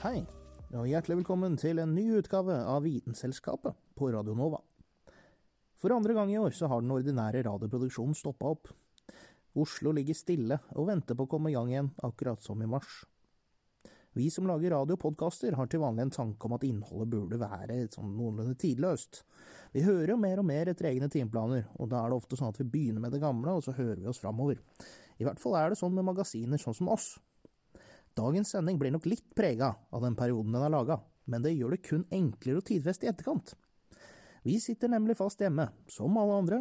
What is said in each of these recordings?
Hei, og hjertelig velkommen til en ny utgave av Vitenselskapet på Radio Nova. For andre gang i år så har den ordinære radioproduksjonen stoppa opp. Oslo ligger stille og venter på å komme i gang igjen, akkurat som i mars. Vi som lager radio har til vanlig en tanke om at innholdet burde være sånn noenlunde tidløst. Vi hører jo mer og mer etter egne timeplaner, og da er det ofte sånn at vi begynner med det gamle, og så hører vi oss framover. I hvert fall er det sånn med magasiner sånn som oss. Dagens sending blir nok litt prega av den perioden den er laga, men det gjør det kun enklere å tidfeste i etterkant. Vi sitter nemlig fast hjemme, som alle andre,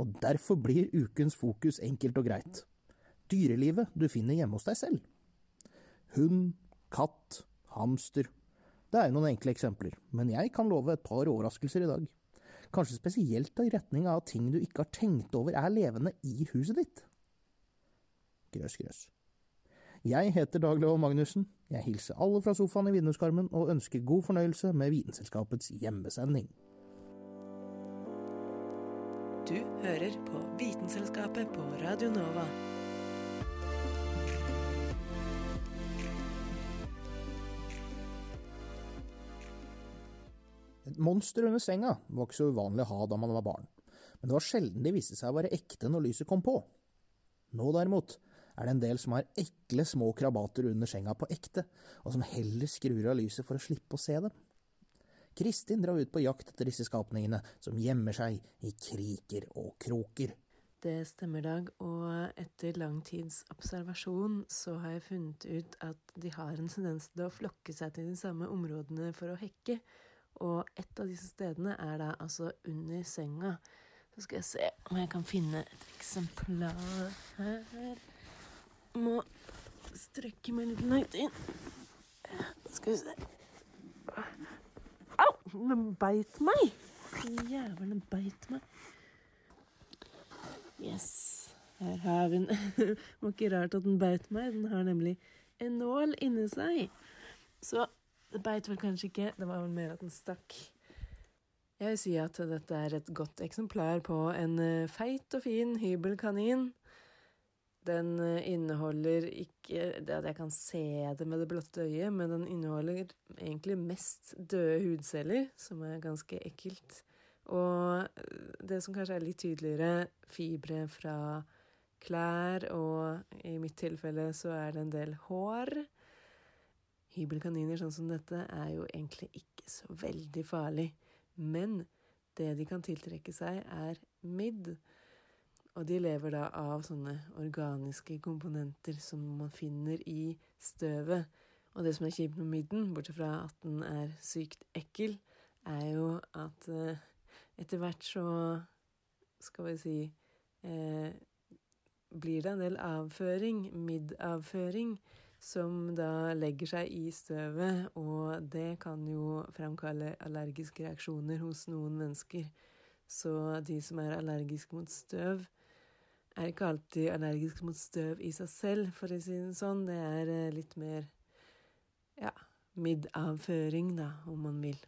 og derfor blir ukens fokus enkelt og greit. Dyrelivet du finner hjemme hos deg selv. Hund, katt, hamster. Det er noen enkle eksempler, men jeg kan love et par overraskelser i dag. Kanskje spesielt i retning av ting du ikke har tenkt over er levende i huset ditt. Grøss, grøss. Jeg heter Dag Lov Magnussen. Jeg hilser alle fra sofaen i vinduskarmen og ønsker god fornøyelse med Vitenselskapets hjemmesending. Du hører på Vitenselskapet på Radio Nova. Et monster under senga var ikke så uvanlig å ha da man var barn, men det var sjelden de viste seg å være ekte når lyset kom på. Nå derimot er det en del som har ekle små krabater under senga på ekte, og som heller skrur av lyset for å slippe å se dem. Kristin drar ut på jakt etter disse skapningene, som gjemmer seg i kriker og kroker. Det stemmer, Dag, og etter lang tids observasjon så har jeg funnet ut at de har en tendens til å flokke seg til de samme områdene for å hekke, og et av disse stedene er da altså under senga. Så skal jeg se om jeg kan finne et eksemplar her. Må strekke meg litt langt inn. Skal vi se Au! Den beit meg! Jævelen, beit meg. Yes. Her har vi den. Det var ikke rart at den beit meg. Den har nemlig en nål inni seg. Så det beit vel kanskje ikke. Det var vel mer at den stakk. Jeg vil si at dette er et godt eksemplar på en eh, feit og fin hybelkanin. Den eh, inneholder ikke det at jeg kan se det med det blotte øyet, men den inneholder egentlig mest døde hudceller, som er ganske ekkelt. Og eh, det som kanskje er litt tydeligere, fibre fra klær, og i mitt tilfelle så er det en del hår. Hybelkaniner sånn som dette er jo egentlig ikke så veldig farlig, men det de kan tiltrekke seg, er midd. Og de lever da av sånne organiske komponenter som man finner i støvet. Og det som er kjipt med midden, bortsett fra at den er sykt ekkel, er jo at eh, etter hvert så skal vi si eh, blir det en del avføring, middavføring, som da legger seg i støvet, og det kan jo fremkalle allergiske reaksjoner hos noen mennesker. Så de som er allergiske mot støv, er ikke alltid allergisk mot støv i seg selv, for å si det sånn. Det er eh, litt mer ja, middavføring, da, om man vil.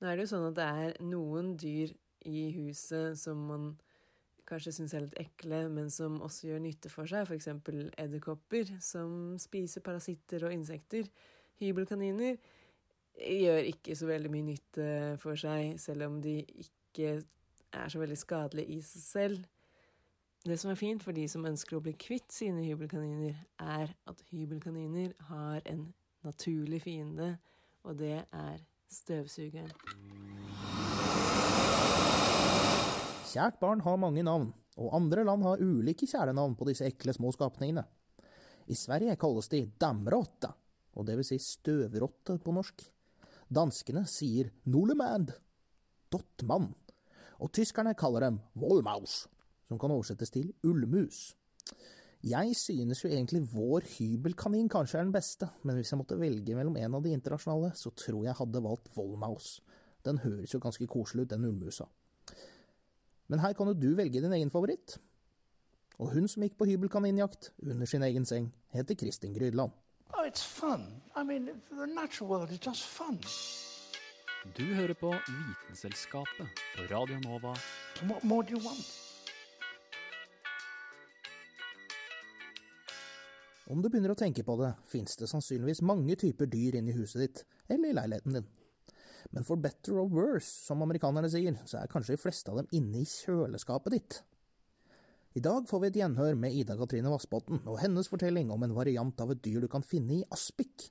Nå er det jo sånn at det er noen dyr i huset som man kanskje syns er litt ekle, men som også gjør nytte for seg, f.eks. edderkopper, som spiser parasitter og insekter. Hybelkaniner gjør ikke så veldig mye nytte for seg, selv om de ikke er så veldig skadelige i seg selv. Det som er fint for de som ønsker å bli kvitt sine hybelkaniner, er at hybelkaniner har en naturlig fiende, og det er støvsugeren. Kjært barn har mange navn, og andre land har ulike kjælenavn på disse ekle små skapningene. I Sverige kalles de damrotte, og det vil si støvrotte på norsk. Danskene sier nolemand, dottmann, og tyskerne kaller dem vollmaus, som kan oversettes til ullmus. Jeg synes jo egentlig vår hybelkanin kanskje er den beste, men hvis jeg måtte velge mellom en av de internasjonale, så tror jeg hadde valgt Vollmaus. Den høres jo ganske koselig ut, den ullmusa. Men her kan jo du velge din egen favoritt. Og hun som gikk på hybelkaninjakt under sin egen seng, heter Kristin Grydland. Oh, it's fun. I mean, the natural world is just fun. Du hører på Vitenselskapet på Radio Nova. What more do you want? Om du begynner å tenke på det, finnes det sannsynligvis mange typer dyr inne i huset ditt, eller i leiligheten din. Men for better or worse, som amerikanerne sier, så er kanskje de fleste av dem inne i kjøleskapet ditt. I dag får vi et gjenhør med Ida Katrine Vassbotn og hennes fortelling om en variant av et dyr du kan finne i aspik,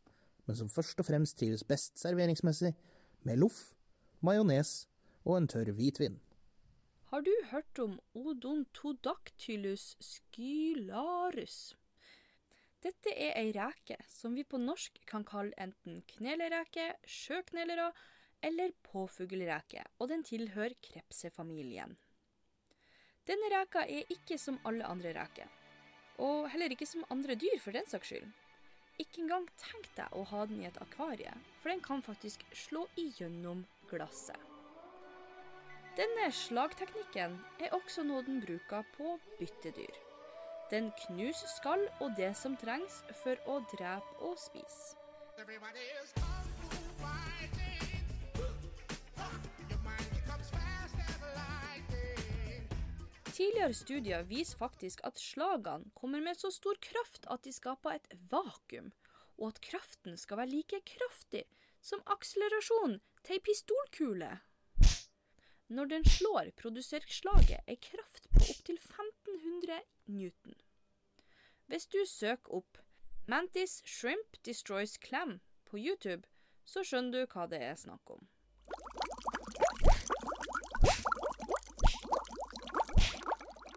men som først og fremst trives best serveringsmessig med loff, majones og en tørr hvitvin. Har du hørt om Odontodactylus skylarus? Dette er ei reke som vi på norsk kan kalle enten knelereke, sjøknelere eller påfuglreke, og den tilhører krepsefamilien. Denne reka er ikke som alle andre reker, og heller ikke som andre dyr for den saks skyld. Ikke engang tenk deg å ha den i et akvarie, for den kan faktisk slå igjennom glasset. Denne slagteknikken er også noe den bruker på byttedyr. Den knuser skall og det som trengs for å drepe og spise. Tidligere studier viser faktisk at slagene kommer med så stor kraft at de skaper et vakuum, og at kraften skal være like kraftig som akselerasjonen til ei pistolkule. Når den slår, produserer slaget ei kraft på opptil 1500 newton. Hvis du søker opp 'Mantis Shrimp Destroys Clam' på YouTube, så skjønner du hva det er snakk om.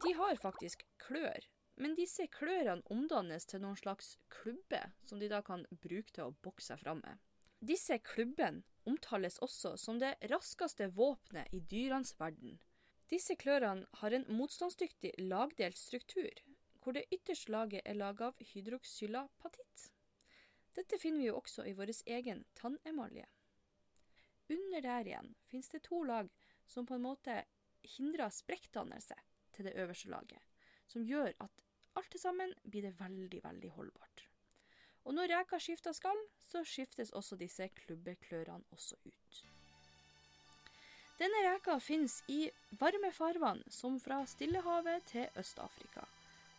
De har faktisk klør, men disse klørne omdannes til noen slags klubbe som de da kan bruke til å bokse seg fram med. Disse klubbene omtales også som det raskeste våpenet i dyrenes verden. Disse klørne har en motstandsdyktig lagdelt struktur, hvor det ytterste laget er laget av hydroxylapatitt. Dette finner vi jo også i vår egen tannemalje. Under der igjen finnes det to lag som på en måte hindrer sprekkdannelse til det øverste laget, som gjør at alt til sammen blir det veldig, veldig holdbart. Og når reka skifter skall, så skiftes også disse klubbeklørene også ut. Denne reka finnes i varme farvann, som fra Stillehavet til Øst-Afrika,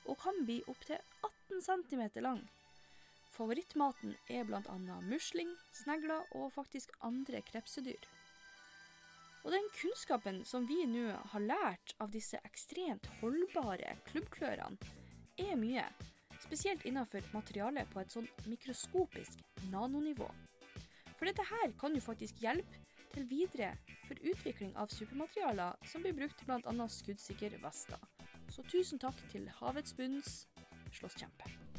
og kan bli opptil 18 cm lang. Favorittmaten er bl.a. musling, snegler og faktisk andre krepsedyr. Og den kunnskapen som vi nå har lært av disse ekstremt holdbare klubbklørene, er mye, spesielt innenfor materiale på et sånn mikroskopisk nanonivå. For dette her kan jo faktisk hjelpe til videre for utvikling av supermaterialer som blir brukt til bl.a. skuddsikre vester. Så tusen takk til havets bunns slåsskjempe.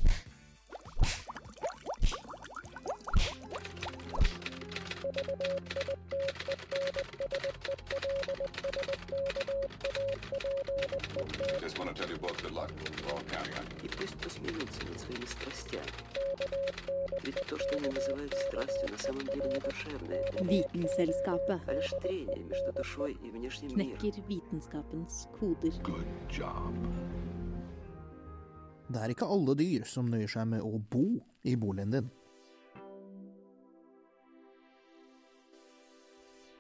Just want to tell you both good luck. We're all counting on you. И пусть посмеются над своими страстями. Ведь то, что они называют страстью, на самом деле не душевное, это Vitenselskapet а лишь трение между душой и внешним миром. knekker vitenskapens koder. Good job. Det er ikke alle dyr som nøyer seg med å bo i boligen din.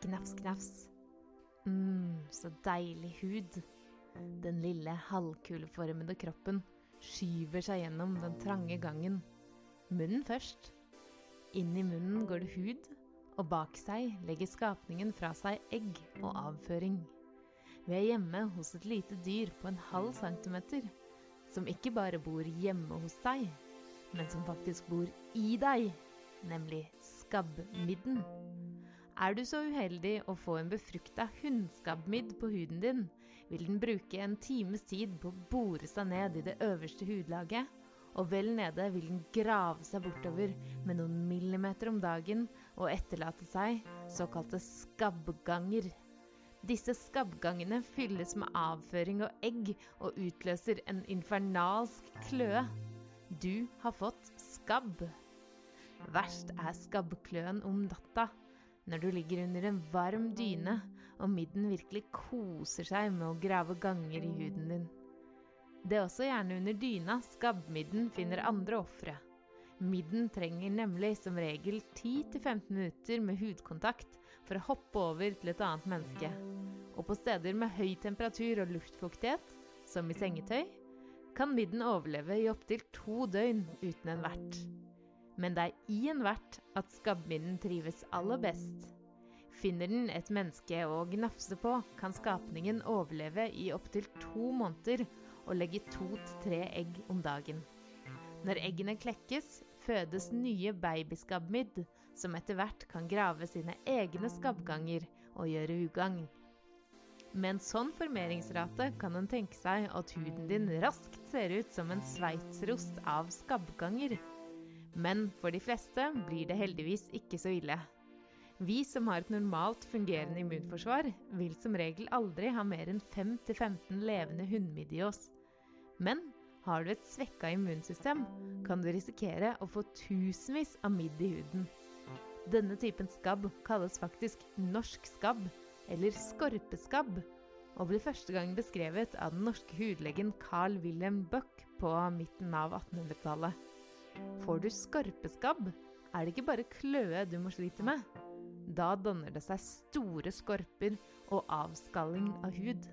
Gnafs, gnafs. mm, så deilig hud. Den lille halvkuleformede kroppen skyver seg gjennom den trange gangen. Munnen først. Inn i munnen går det hud, og bak seg legger skapningen fra seg egg og avføring. Vi er hjemme hos et lite dyr på en halv centimeter, som ikke bare bor hjemme hos deg, men som faktisk bor i deg, nemlig skabbmidden. Er du så uheldig å få en befrukta hundskabbmidd på huden din, vil den bruke en times tid på å bore seg ned i det øverste hudlaget, og vel nede vil den grave seg bortover med noen millimeter om dagen og etterlate seg såkalte skabbganger. Disse skabbgangene fylles med avføring og egg og utløser en infernalsk kløe. Du har fått skabb. Verst er skabbkløen om natta, når du ligger under en varm dyne og midden virkelig koser seg med å grave ganger i huden din. Det er også gjerne under dyna skabbmidden finner andre ofre. Midden trenger nemlig som regel 10-15 minutter med hudkontakt for å hoppe over til et annet menneske. Og på steder med høy temperatur og luftfuktighet, som i sengetøy, kan midden overleve i opptil to døgn uten en vert. Men det er i en vert at skabbmidden trives aller best. Finner den et menneske å gnafse på, kan skapningen overleve i opptil to måneder og legge to til tre egg om dagen. Når eggene klekkes, fødes nye babyskabbmidd, som etter hvert kan grave sine egne skabbganger og gjøre ugagn. Med en sånn formeringsrate kan en tenke seg at huden din raskt ser ut som en sveitserost av skabbganger. Men for de fleste blir det heldigvis ikke så ille. Vi som har et normalt fungerende immunforsvar, vil som regel aldri ha mer enn 5-15 levende hundmidd i oss. Men har du et svekka immunsystem, kan du risikere å få tusenvis av midd i huden. Denne typen skabb kalles faktisk norsk skabb, eller skorpeskabb, og ble første gang beskrevet av den norske hudlegen Carl Wilhelm Buck på midten av 1800-tallet. Får du skorpeskabb, er det ikke bare kløe du må slite med. Da danner det seg store skorper og avskalling av hud.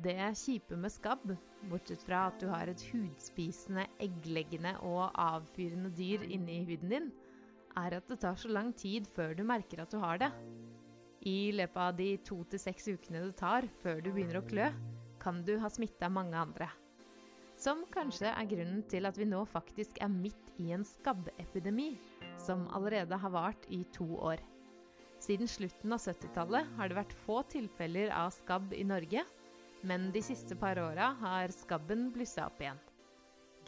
Det kjipe med skabb, bortsett fra at du har et hudspisende, eggleggende og avfyrende dyr inni huden din, er at det tar så lang tid før du merker at du har det. I løpet av de to til seks ukene det tar før du begynner å klø, kan du ha smitta mange andre. Som kanskje er grunnen til at vi nå faktisk er midt i en skabbepidemi, som allerede har vart i to år. Siden slutten av 70-tallet har det vært få tilfeller av skabb i Norge, men de siste par åra har skabben blussa opp igjen.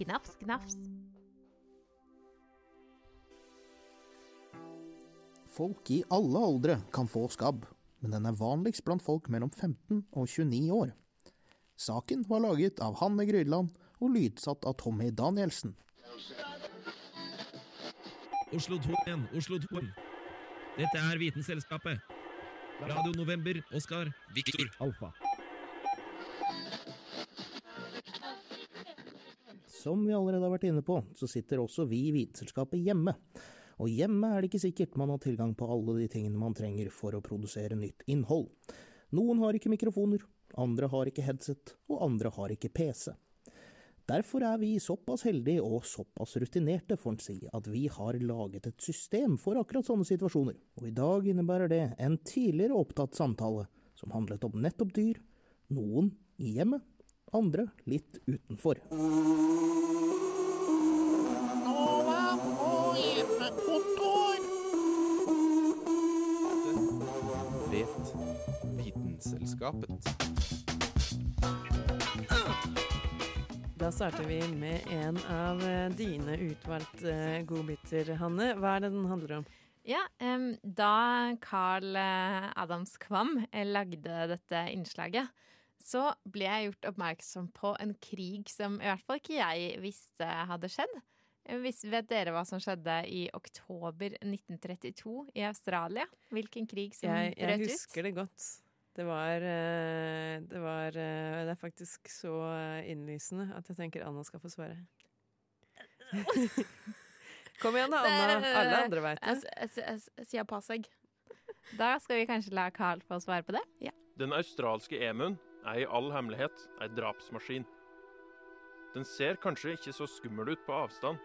Gnafs, gnafs. Folk i alle aldre kan få skabb, men den er vanligst blant folk mellom 15 og 29 år. Saken var laget av Hanne Grydland og lydsatt av Tommy Danielsen. Oslo 2 igjen, Oslo 2. Dette er Vitenselskapet. Radio November, Oskar, Viktor, Alfa. Som vi allerede har vært inne på, så sitter også vi i Vitenselskapet hjemme. Og hjemme er det ikke sikkert man har tilgang på alle de tingene man trenger for å produsere nytt innhold. Noen har ikke mikrofoner, andre har ikke headset, og andre har ikke PC. Derfor er vi såpass heldige og såpass rutinerte, får en si, at vi har laget et system for akkurat sånne situasjoner. Og i dag innebærer det en tidligere opptatt samtale som handlet om nettopp dyr, noen i hjemmet, andre litt utenfor. Vet Vitenselskapet. Starter vi med en av eh, dine utvalgte eh, godbiter, Hanne. Hva er det den handler om? Ja, um, da Carl eh, Adams Kvam lagde dette innslaget, så ble jeg gjort oppmerksom på en krig som i hvert fall ikke jeg visste hadde skjedd. Hvis, Vet dere hva som skjedde i oktober 1932 i Australia? Hvilken krig som Jeg, jeg brøt ut? husker det godt. Det var, eh, det var eh, Det er faktisk så eh, innlysende at jeg tenker Anna skal få svare. Kom igjen da, Anna. Alle andre veit det. Jeg, sier pass jeg. Da skal vi kanskje la Carl få svare på det? Ja. Den australske emuen er i all hemmelighet ei drapsmaskin. Den ser kanskje ikke så skummel ut på avstand.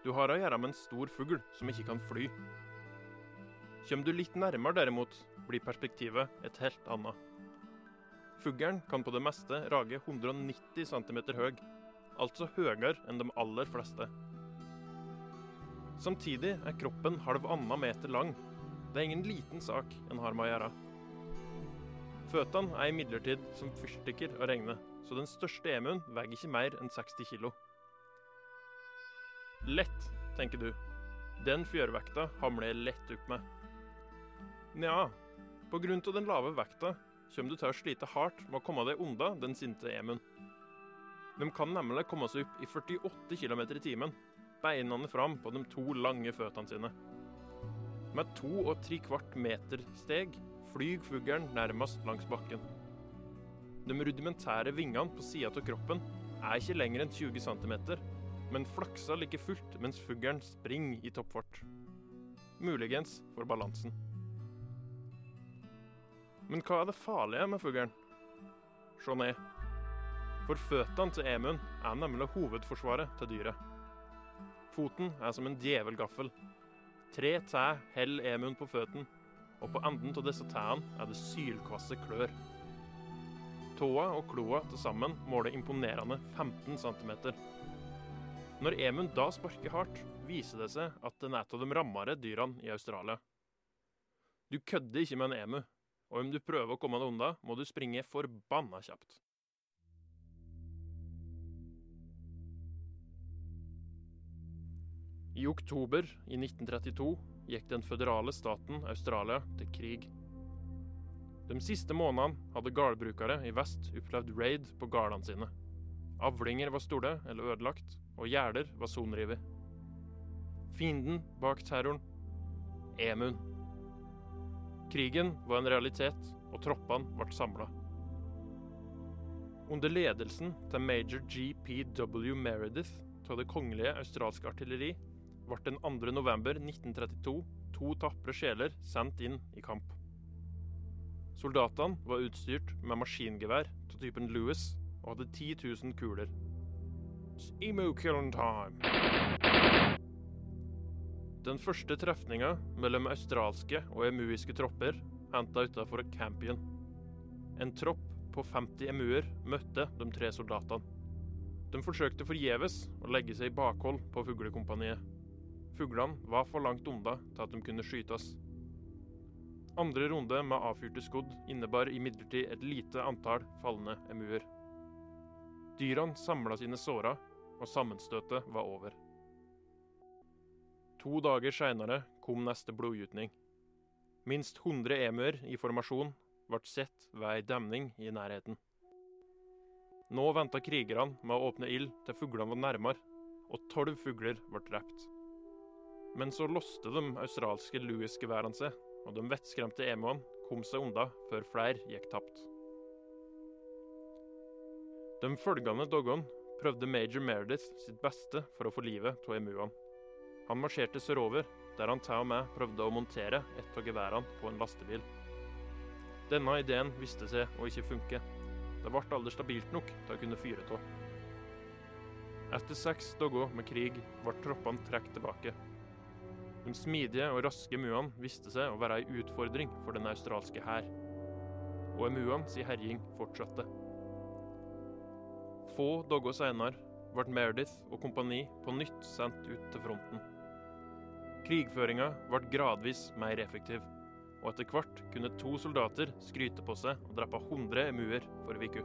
Du har å gjøre med en stor fugl som ikke kan fly. Kjem du litt nærmere derimot, blir perspektivet et helt annet. Fuglen kan på det meste rage 190 cm høy, altså høyere enn de aller fleste. Samtidig er kroppen halvannen meter lang. Det er ingen liten sak en har med å gjøre. Føttene er imidlertid som fyrstikker å regne, så den største emuen veier ikke mer enn 60 kilo. Lett, tenker du. Den fjørvekta hamler jeg lett opp med. Nja, av den lave vekta kommer du til å slite hardt med å komme deg unna den sinte emuen. De kan nemlig komme seg opp i 48 km i timen, beinene fram på de to lange føttene sine. Med to og tre kvart meter steg flyr fuglen nærmest langs bakken. De rudimentære vingene på sida av kroppen er ikke lenger enn 20 cm, men flakser like fullt mens fuglen springer i toppfart. Muligens for balansen. Men hva er det farlige med fuglen? Se ned. For føttene til emuen er nemlig hovedforsvaret til dyret. Foten er som en djevelgaffel. Tre tær holder emuen på føttene, og på enden av disse tærne er det sylkvasse klør. Tåa og kloa til sammen måler imponerende 15 cm. Når emuen da sparker hardt, viser det seg at den er av de rammere dyrene i Australia. Du kødder ikke med en emu, og om du prøver å komme deg unna, må du springe forbanna kjapt. I oktober i 1932 gikk den føderale staten Australia til krig. De siste månedene hadde gårdbrukere i vest opplevd raid på gårdene sine. Avlinger var store eller ødelagt, og gjerder var sonrevet. Fienden bak terroren emuen. Krigen var en realitet, og troppene ble samla. Under ledelsen til major GPW Meredith av det kongelige australske artilleri ble den 2. november 1932 to tapre sjeler sendt inn i kamp. Soldatene var utstyrt med maskingevær av typen Lewis og hadde 10 000 kuler. It's emo-killing time. Den første trefninga mellom australske og emuiske tropper henta utafor Campion. En tropp på 50 emuer møtte de tre soldatene. De forsøkte forgjeves å legge seg i bakhold på fuglekompaniet. Fuglene var for langt unna til at de kunne skytes. Andre runde med avfyrte skudd innebar imidlertid et lite antall falne emuer. Dyrene samla sine sårer, og sammenstøtet var over. To dager seinere kom neste blodgytning. Minst 100 emuer i formasjon ble sett ved ei demning i nærheten. Nå venta krigerne med å åpne ild til fuglene var nærmere, og tolv fugler ble drept. Men så låste de australske Louis-geværene seg, og de vettskremte emuene kom seg unna før flere gikk tapt. De følgende dagene prøvde major Meredith sitt beste for å få livet av emuene. Han marsjerte sørover, der han til og med prøvde å montere et av geværene på en lastebil. Denne ideen viste seg å ikke funke. Det ble aldri stabilt nok til å kunne fyre av. Etter seks dager med krig ble troppene trukket tilbake. De smidige og raske muene viste seg å være ei utfordring for den australske hær. Og emuene si herjing fortsatte. Få dager senere ble Meredith og kompani på nytt sendt ut til fronten. Krigføringa ble gradvis mer effektiv, og etter hvert kunne to soldater skryte på seg og drepe 100 emuer for uke.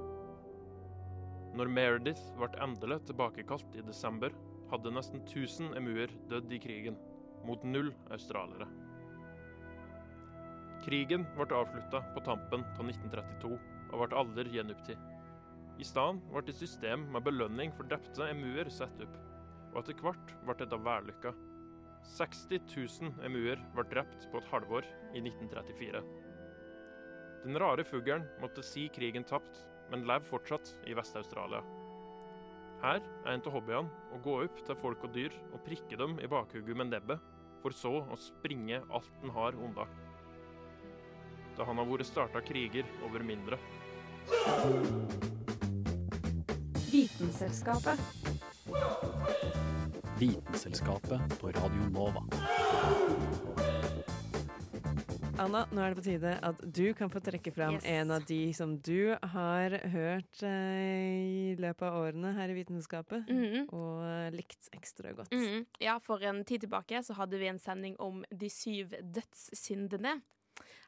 Når Meredith ble endelig tilbakekalt i desember, hadde nesten 1000 emuer dødd i krigen, mot null australiere. Krigen ble avslutta på tampen av 1932 og ble aldri gjenopptatt. I stedet ble et system med belønning for drepte emuer satt opp, og etter hvert ble dette vellykka. 60 000 emuer ble drept på et halvår i 1934. Den rare fuglen måtte si krigen tapt, men lever fortsatt i Vest-Australia. Her er en av hobbyene å gå opp til folk og dyr og prikke dem i bakhugget med nebbet, for så å springe alt den har unna. Da han har vært starta kriger over mindre. Vitenselskapet. Vitenselskapet på Radio Nova. Anna, nå er det på tide at du kan få trekke fram Yes. en av de som du har hørt eh, i løpet av årene her i Vitenskapet, Mhm. og eh, likt ekstra godt. Mhm. Ja, for en tid tilbake så hadde vi en sending om de syv dødssyndene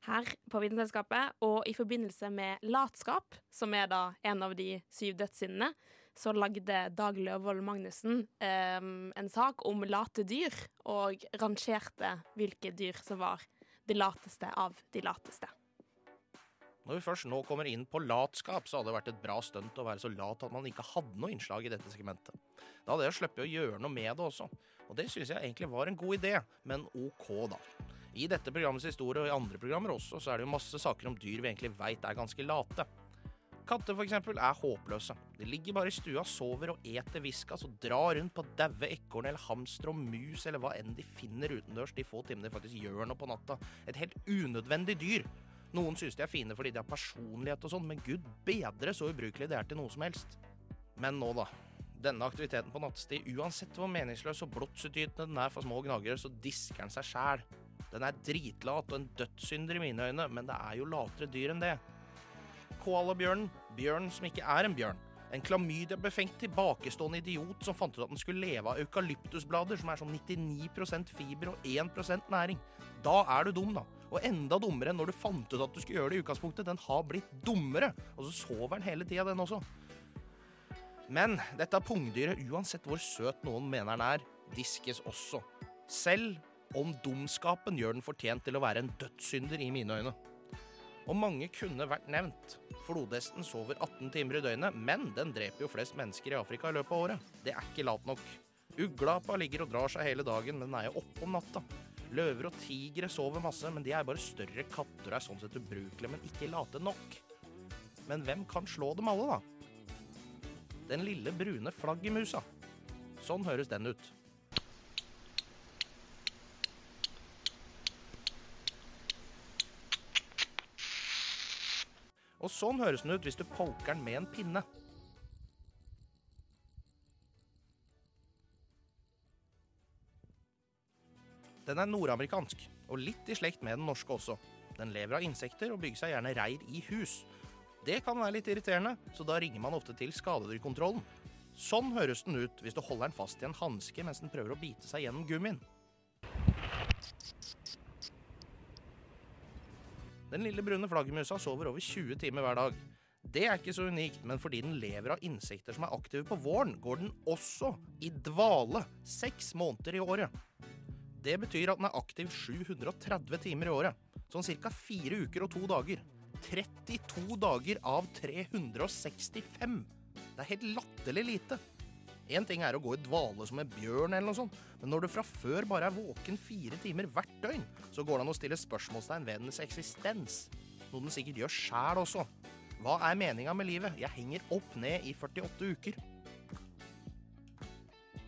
her på Vitenselskapet. Og i forbindelse med latskap, som er da en av de syv dødssyndene, så lagde Dag Løvold Magnussen eh, en sak om late dyr, og rangerte hvilke dyr som var de lateste av de lateste. Når vi først nå kommer inn på latskap, så hadde det vært et bra stunt å være så lat at man ikke hadde noe innslag i dette segmentet. Da hadde jeg sluppet å gjøre noe med det også. Og det syns jeg egentlig var en god idé, men OK, da. I dette programmets historie og i andre programmer også, så er det jo masse saker om dyr vi egentlig veit er ganske late. Katter for eksempel er håpløse. De ligger bare i stua, sover og eter viskas og drar rundt på daue ekorn eller hamster og mus eller hva enn de finner utendørs de få timene de faktisk gjør noe på natta. Et helt unødvendig dyr. Noen synes de er fine fordi de har personlighet og sånn, men gud bedre så ubrukelig det er til noe som helst. Men nå, da. Denne aktiviteten på nattestid, uansett hvor meningsløs og blåtsutytende den er for små gnagere, så disker den seg sjæl. Den er dritlat og en dødssynder i mine øyne, men det er jo latere dyr enn det. Koalabjørnen, bjørnen som ikke er en bjørn. En klamydia-befengt tilbakestående idiot som fant ut at den skulle leve av eukalyptusblader, som er sånn 99% fiber og 1% næring. Da er du dum, da. Og enda dummere enn når du fant ut at du skulle gjøre det i utgangspunktet. Den har blitt dummere. Og så sover den hele tida, den også. Men dette pungdyret, uansett hvor søt noen mener den er, diskes også. Selv om dumskapen gjør den fortjent til å være en dødssynder i mine øyne. Og mange kunne vært nevnt. Flodhesten sover 18 timer i døgnet, men den dreper jo flest mennesker i Afrika i løpet av året. Det er ikke lat nok. Uglapa ligger og drar seg hele dagen, men den er jo oppe om natta. Løver og tigre sover masse, men de er bare større katter og er sånn sett ubrukelige, men ikke late nok. Men hvem kan slå dem alle, da? Den lille brune flaggermusa. Sånn høres den ut. Og sånn høres den ut hvis du poker den med en pinne. Den er nordamerikansk, og litt i slekt med den norske også. Den lever av insekter og bygger seg gjerne reir i hus. Det kan være litt irriterende, så da ringer man ofte til skadedyrkontrollen. Sånn høres den ut hvis du holder den fast i en hanske mens den prøver å bite seg gjennom gummien. Den lille brune flaggermusa sover over 20 timer hver dag. Det er ikke så unikt, men fordi den lever av insekter som er aktive på våren, går den også i dvale seks måneder i året. Det betyr at den er aktiv 730 timer i året, sånn ca. fire uker og to dager. 32 dager av 365! Det er helt latterlig lite. Én ting er å gå i dvale som en bjørn, eller noe sånt, men når du fra før bare er våken fire timer hvert døgn, så går det an å stille spørsmålstegn ved dens eksistens. Noe den sikkert gjør sjæl også. Hva er meninga med livet? Jeg henger opp ned i 48 uker.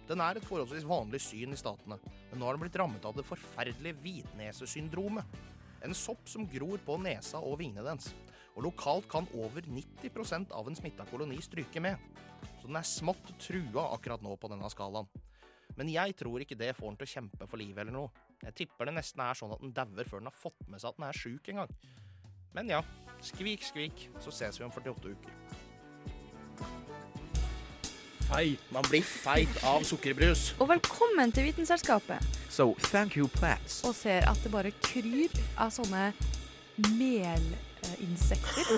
Den er et forholdsvis vanlig syn i statene, men nå har den blitt rammet av det forferdelige hvitnesesyndromet. En sopp som gror på nesa og vingene dens. Og lokalt kan over 90% av en smitta koloni stryke med. Så den er smått trua akkurat nå på denne skalaen. Men jeg tror ikke det får den til å kjempe for livet eller noe. Jeg tipper det nesten er sånn at den dauer før den har fått med seg at den er sjuk en gang. Men ja, skvik, skvik, så ses vi om 48 uker. Feit. Man blir feit av sukkerbrus. Og velkommen til Vitenselskapet. So, thank you, Plats. Og ser at det bare kryr av sånne melinsekter.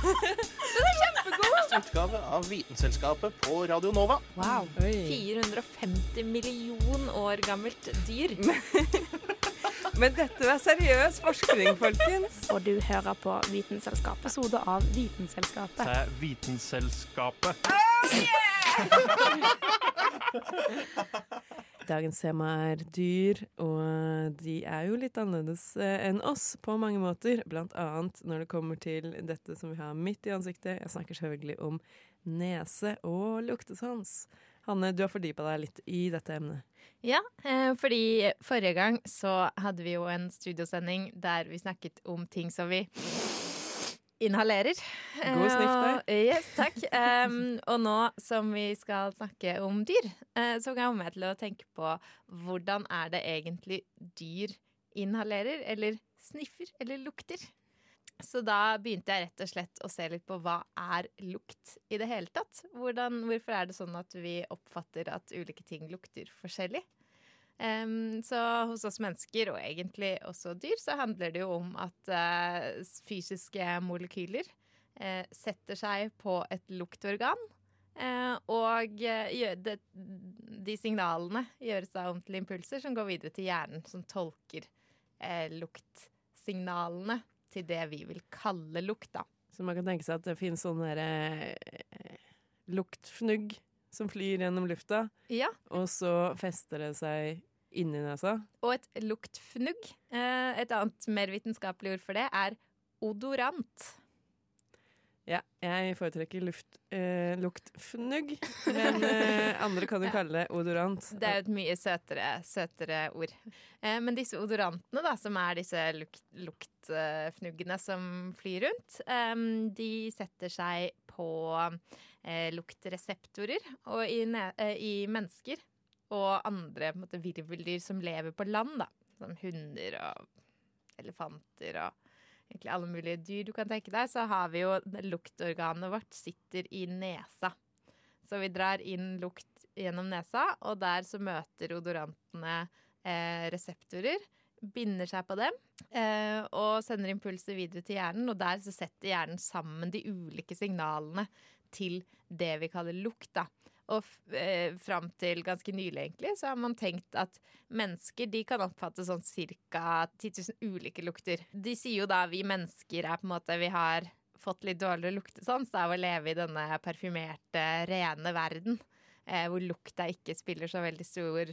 Den er kjempegod! Utgave av Vitenselskapet på Radio Nova. Wow. 450 million år gammelt dyr. Men dette var seriøs forskning, folkens. Og du hører på Vitenselskapet. Episode av Vitenselskapet. Det er Vitenselskapet. Dagens tema er dyr, og de er jo litt annerledes eh, enn oss på mange måter. Blant annet når det kommer til dette som vi har midt i ansiktet. Jeg snakker selvfølgelig om nese og luktesans. Hanne, du har fordypa deg litt i dette emnet. Ja, eh, fordi forrige gang så hadde vi jo en studiosending der vi snakket om ting som vi inhalerer. God sniff der. Eh, yes, takk. Um, og nå som vi skal snakke om dyr, uh, så kommer jeg til å tenke på hvordan er det egentlig dyr inhalerer, eller sniffer, eller lukter. Så da begynte jeg rett og slett å se litt på hva er lukt i det hele tatt. Hvordan, hvorfor er det sånn at vi oppfatter at ulike ting lukter forskjellig? Um, så hos oss mennesker, og egentlig også dyr, så handler det jo om at uh, fysiske molekyler uh, setter seg på et luktorgan. Uh, og det, de signalene gjøres da om til impulser som går videre til hjernen, som tolker luktsignalene til det vi vil kalle lukt, da. Så man kan tenke seg at det finnes sånn derre luktfnugg som flyr gjennom lufta, Ja. og så fester det seg inni nesa. Og et luktfnugg. Eh, et annet mer vitenskapelig ord for det er odorant. Ja, jeg foretrekker luft, eh, luktfnugg, men eh, andre kan jo kalle det odorant. Det er jo et mye søtere, søtere ord. Eh, men disse odorantene, da, som er disse lukt, luktfnuggene som flyr rundt, eh, de setter seg på eh, luktreseptorer og i, i mennesker og andre måte, virveldyr som lever på land, da. Som hunder og elefanter og egentlig alle mulige dyr du kan tenke deg, så har vi jo luktorganet vårt sitter i nesa. Så vi drar inn lukt gjennom nesa, og der så møter odorantene eh, reseptorer, binder seg på dem eh, og sender impulser videre til hjernen, og der så setter hjernen sammen de ulike signalene til det vi kaller lukt, da. Og eh, fram til ganske nylig, egentlig, så har man tenkt at mennesker de kan oppfatte sånn ca. 10 000 ulike lukter. De sier jo da vi mennesker er på en måte Vi har fått litt dårligere luktesans av å leve i denne parfymerte, rene verden. Eh, hvor lukta ikke spiller så veldig stor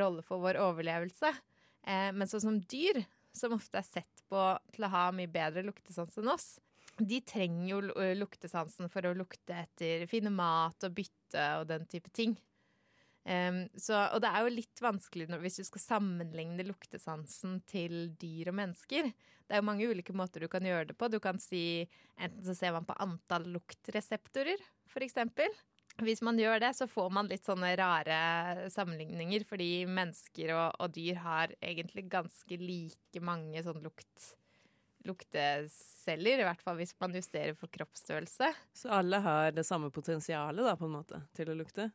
rolle for vår overlevelse. Eh, men sånn som dyr, som ofte er sett på til å ha mye bedre luktesans enn oss, de trenger jo luktesansen for å lukte etter finne mat og bytte og den type ting. Um, så, og det er jo litt vanskelig når, hvis du skal sammenligne luktesansen til dyr og mennesker. Det er jo mange ulike måter du kan gjøre det på. Du kan si Enten så ser man på antall luktreseptorer, eksempel. Hvis man gjør det, så får man litt sånne rare sammenligninger, fordi mennesker og, og dyr har egentlig ganske like mange sånn lukt lukteceller, i hvert fall hvis man justerer for kroppsstørrelse. Så alle har det samme potensialet, da, på en måte, til å lukte?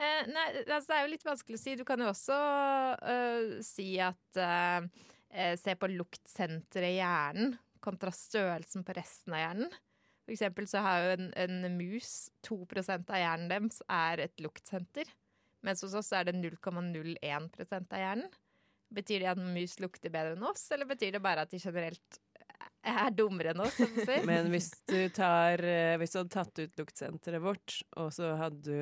Eh, nei, altså, det er jo litt vanskelig å si. Du kan jo også øh, si at øh, Se på luktsenteret i hjernen kontra størrelsen på resten av hjernen. For eksempel så har jo en, en mus 2% av hjernen deres er et luktsenter. Mens hos oss er det 0,01% av hjernen. Betyr det at mus lukter bedre enn oss, eller betyr det bare at de generelt er dummere enn oss? som du sier? Men hvis du, tar, eh, hvis du hadde tatt ut luktsenteret vårt, og så hadde du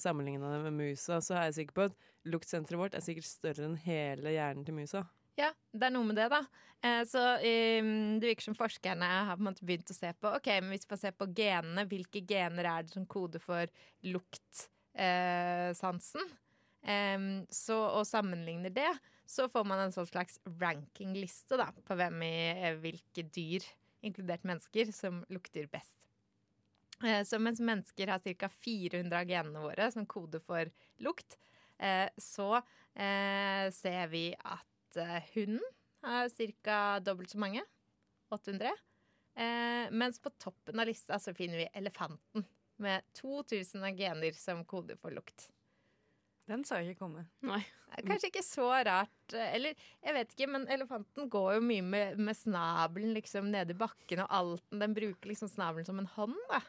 sammenligna det med musa, så er jeg sikker på at luktsenteret vårt er sikkert større enn hele hjernen til musa. Ja, det er noe med det, da. Eh, så eh, det virker som forskerne har begynt å se på Ok, men hvis man ser på genene, hvilke gener er det som koder for luktsansen? Eh, så, og sammenligner det, så får man en sånn slags rankingliste da, på hvem i eh, hvilke dyr, inkludert mennesker, som lukter best. Eh, Så mens mennesker har ca. 400 av genene våre som koder for lukt, eh, så ser vi at hunden har ca. dobbelt så mange. 800. Eh, mens på toppen av lista så finner vi elefanten med 2000 av gener som koder for lukt. Den sa jeg ikke komme. Nei. Kanskje ikke så rart. eh, Eller jeg vet ikke, men elefanten går jo mye med, med snabelen liksom nede i bakken, og alt, den bruker liksom snabelen som en hånd, da.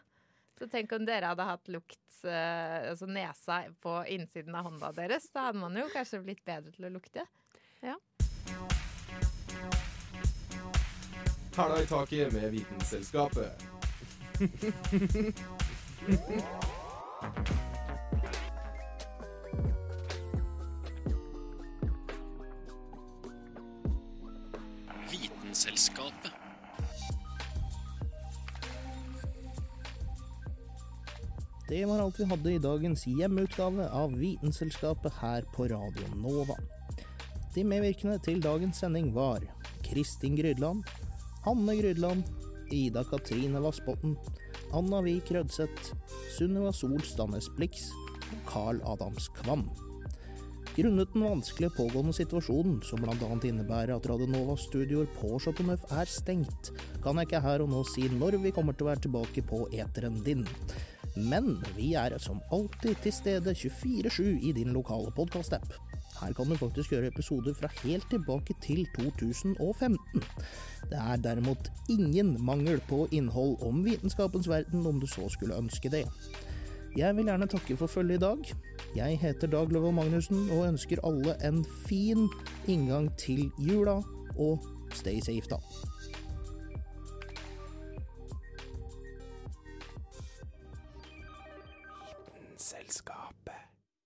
Så tenk om dere hadde hatt lukt, eh, altså nesa på innsiden av hånda deres. Da hadde man jo kanskje blitt bedre til å lukte. Ja. Hæla i taket med. Vitenselskapet. alt vi hadde i dagens hjemmeutgave av Vitenselskapet her på Radio Nova. De medvirkende til dagens sending var Kristin Grydland, Hanne Grydland, Ida Katrine Vassbotn, Anna Vik Rødseth, Sunniva Sol Stannes Blix og Carl Adams Kvam. Grunnet den vanskelige pågående situasjonen, som bl.a. innebærer at Radio Novas studioer på Chateau er stengt, kan jeg ikke her og nå si når vi kommer til å være tilbake på eteren din. Men vi er som alltid til stede 24-7 i din lokale podkast-app. Her kan du faktisk gjøre episoder fra helt tilbake til 2015. Det er derimot ingen mangel på innhold om vitenskapens verden, om du så skulle ønske det. Jeg vil gjerne takke for følget i dag. Jeg heter Dag Løvold Magnussen og ønsker alle en fin inngang til jula, og stay safe, da.